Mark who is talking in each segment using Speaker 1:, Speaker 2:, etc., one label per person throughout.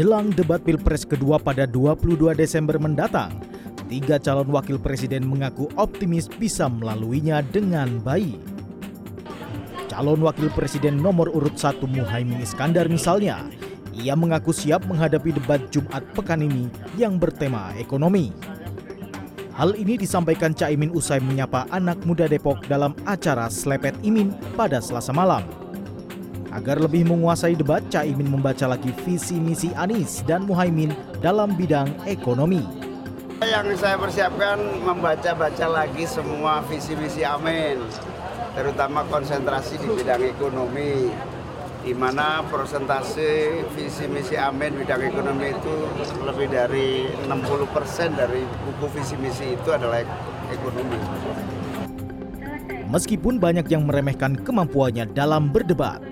Speaker 1: Jelang debat Pilpres kedua pada 22 Desember mendatang, tiga calon wakil presiden mengaku optimis bisa melaluinya dengan baik. Calon wakil presiden nomor urut 1 Muhaimin Iskandar misalnya, ia mengaku siap menghadapi debat Jumat pekan ini yang bertema ekonomi. Hal ini disampaikan Caimin usai menyapa anak muda Depok dalam acara Slepet Imin pada Selasa malam. Agar lebih menguasai debat, Caimin membaca lagi visi misi Anies dan Muhaimin dalam bidang ekonomi.
Speaker 2: Yang saya persiapkan membaca-baca lagi semua visi misi Amin, terutama konsentrasi di bidang ekonomi, di mana persentase visi misi Amin bidang ekonomi itu lebih dari 60 persen dari buku visi misi itu adalah ekonomi.
Speaker 1: Meskipun banyak yang meremehkan kemampuannya dalam berdebat,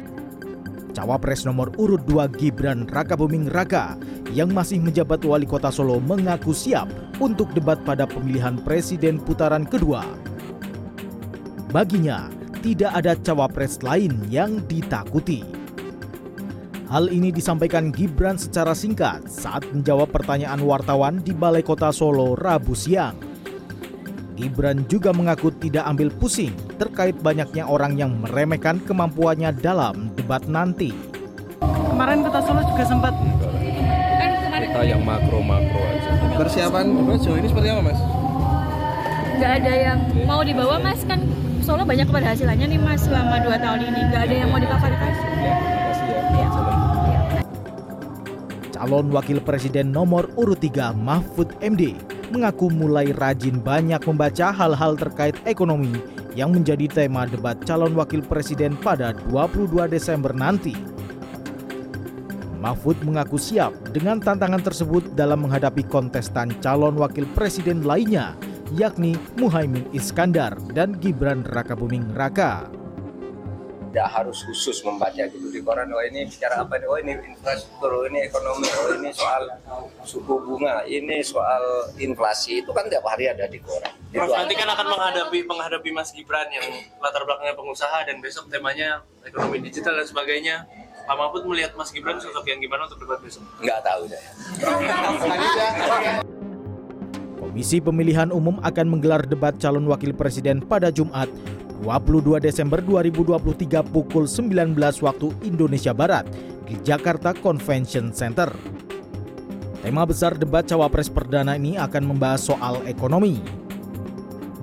Speaker 1: Cawapres nomor urut 2 Gibran Rakabuming Raka yang masih menjabat wali kota Solo mengaku siap untuk debat pada pemilihan presiden putaran kedua. Baginya, tidak ada cawapres lain yang ditakuti. Hal ini disampaikan Gibran secara singkat saat menjawab pertanyaan wartawan di Balai Kota Solo Rabu siang. Gibran juga mengaku tidak ambil pusing terkait banyaknya orang yang meremehkan kemampuannya dalam debat nanti.
Speaker 3: Kemarin Kota Solo juga sempat
Speaker 4: kita yang makro-makro aja.
Speaker 5: Persiapan sejauh ini seperti apa mas?
Speaker 6: nggak ada yang mau dibawa mas kan Solo banyak keberhasilannya nih mas selama dua tahun ini nggak ada yang mau difavoritas
Speaker 4: Makasih ya.
Speaker 6: Iya.
Speaker 4: Jalan.
Speaker 1: Calon Wakil Presiden nomor urut 3 Mahfud MD mengaku mulai rajin banyak membaca hal-hal terkait ekonomi yang menjadi tema debat calon wakil presiden pada 22 Desember nanti. Mahfud mengaku siap dengan tantangan tersebut dalam menghadapi kontestan calon wakil presiden lainnya, yakni Muhaimin Iskandar dan Gibran Rakabuming Raka.
Speaker 4: Tidak harus khusus membaca gitu di koran. Oh ini bicara apa nih? Oh ini infrastruktur, oh ini ekonomi, oh ini soal suku bunga, ini soal inflasi. Itu kan tiap hari ada di koran.
Speaker 7: Prof
Speaker 4: Itu
Speaker 7: nanti kan akan menghadapi menghadapi Mas Gibran yang latar belakangnya pengusaha dan besok temanya ekonomi digital dan sebagainya. Pak Mahfud melihat Mas Gibran sosok yang gimana untuk debat besok?
Speaker 4: nggak tahu saya.
Speaker 1: Komisi Pemilihan Umum akan menggelar debat calon wakil presiden pada Jumat 22 Desember 2023 pukul 19 waktu Indonesia Barat di Jakarta Convention Center. Tema besar debat cawapres perdana ini akan membahas soal ekonomi.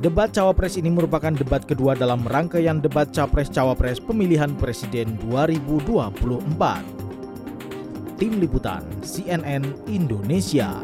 Speaker 1: Debat cawapres ini merupakan debat kedua dalam rangkaian debat capres-cawapres pemilihan presiden 2024. Tim Liputan CNN Indonesia